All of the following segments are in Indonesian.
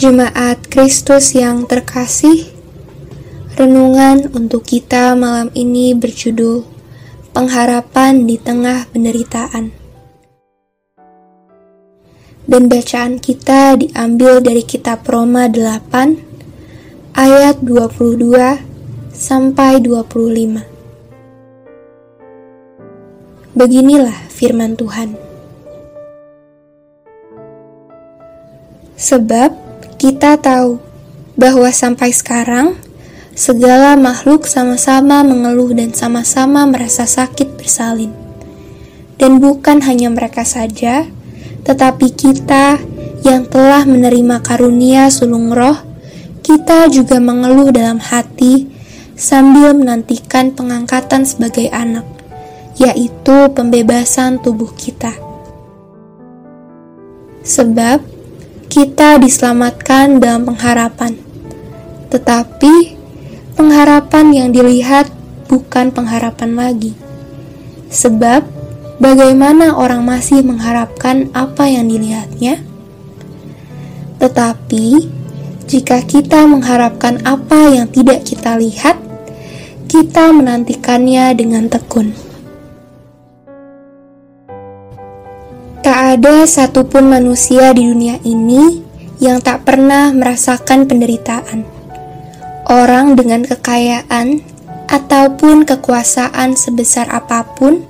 Jemaat Kristus yang terkasih, renungan untuk kita malam ini berjudul Pengharapan di Tengah Penderitaan. Dan bacaan kita diambil dari kitab Roma 8 ayat 22 sampai 25. Beginilah firman Tuhan. Sebab kita tahu bahwa sampai sekarang segala makhluk sama-sama mengeluh dan sama-sama merasa sakit bersalin. Dan bukan hanya mereka saja, tetapi kita yang telah menerima karunia sulung roh, kita juga mengeluh dalam hati sambil menantikan pengangkatan sebagai anak yaitu pembebasan tubuh kita. Sebab kita diselamatkan dalam pengharapan, tetapi pengharapan yang dilihat bukan pengharapan lagi. Sebab bagaimana orang masih mengharapkan apa yang dilihatnya? Tetapi jika kita mengharapkan apa yang tidak kita lihat, kita menantikannya dengan tekun. Ada satupun manusia di dunia ini yang tak pernah merasakan penderitaan. Orang dengan kekayaan ataupun kekuasaan sebesar apa pun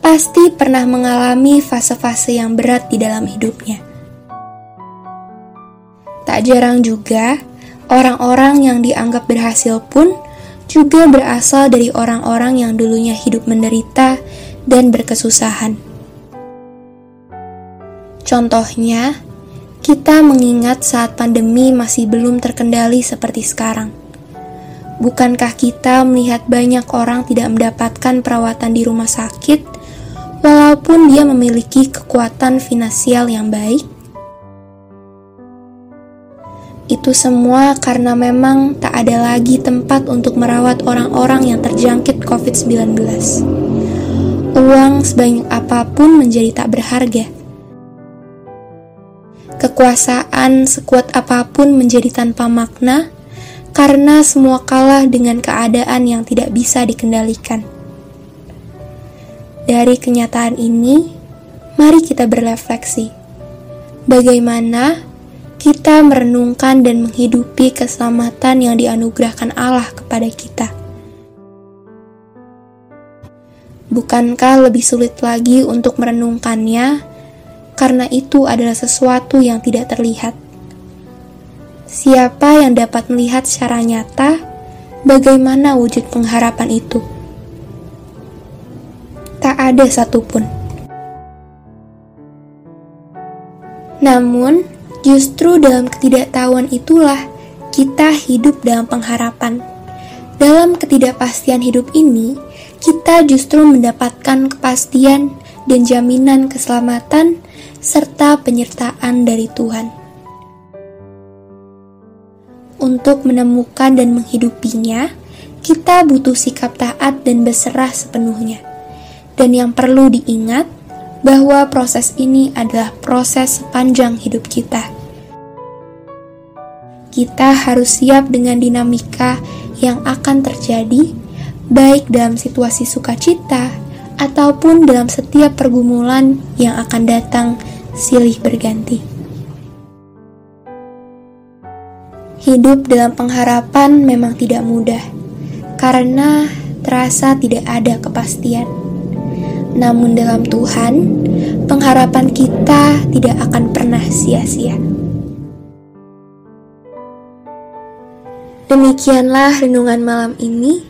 pasti pernah mengalami fase-fase yang berat di dalam hidupnya. Tak jarang juga orang-orang yang dianggap berhasil pun juga berasal dari orang-orang yang dulunya hidup menderita dan berkesusahan. Contohnya, kita mengingat saat pandemi masih belum terkendali seperti sekarang. Bukankah kita melihat banyak orang tidak mendapatkan perawatan di rumah sakit, walaupun dia memiliki kekuatan finansial yang baik? Itu semua karena memang tak ada lagi tempat untuk merawat orang-orang yang terjangkit COVID-19. Uang sebanyak apa pun menjadi tak berharga Kekuasaan sekuat apa pun menjadi tanpa makna karena semua kalah dengan keadaan yang tidak bisa dikendalikan. Dari kenyataan ini, mari kita berefleksi. Bagaimana kita merenungkan dan menghidupi keselamatan yang dianugerahkan Allah kepada kita? Bukankah lebih sulit lagi untuk merenungkannya karena itu adalah sesuatu yang tidak terlihat. Siapa yang dapat melihat secara nyata bagaimana wujud pengharapan itu? Tak ada satupun. Namun, justru dalam ketidaktahuan itulah kita hidup dalam pengharapan. Dalam ketidakpastian hidup ini, kita justru mendapatkan kepastian dan jaminan keselamatan serta penyertaan dari Tuhan. Untuk menemukan dan menghidupinya, kita butuh sikap taat dan berserah sepenuhnya. Dan yang perlu diingat bahwa proses ini adalah proses sepanjang hidup kita. Kita harus siap dengan dinamika yang akan terjadi, baik dalam situasi sukacita ataupun dalam setiap pergumulan yang akan datang silih berganti. Hidup dalam pengharapan memang tidak mudah, karena terasa tidak ada kepastian. Namun, dalam Tuhan, pengharapan kita tidak akan pernah sia-sia. Demikianlah renungan malam ini.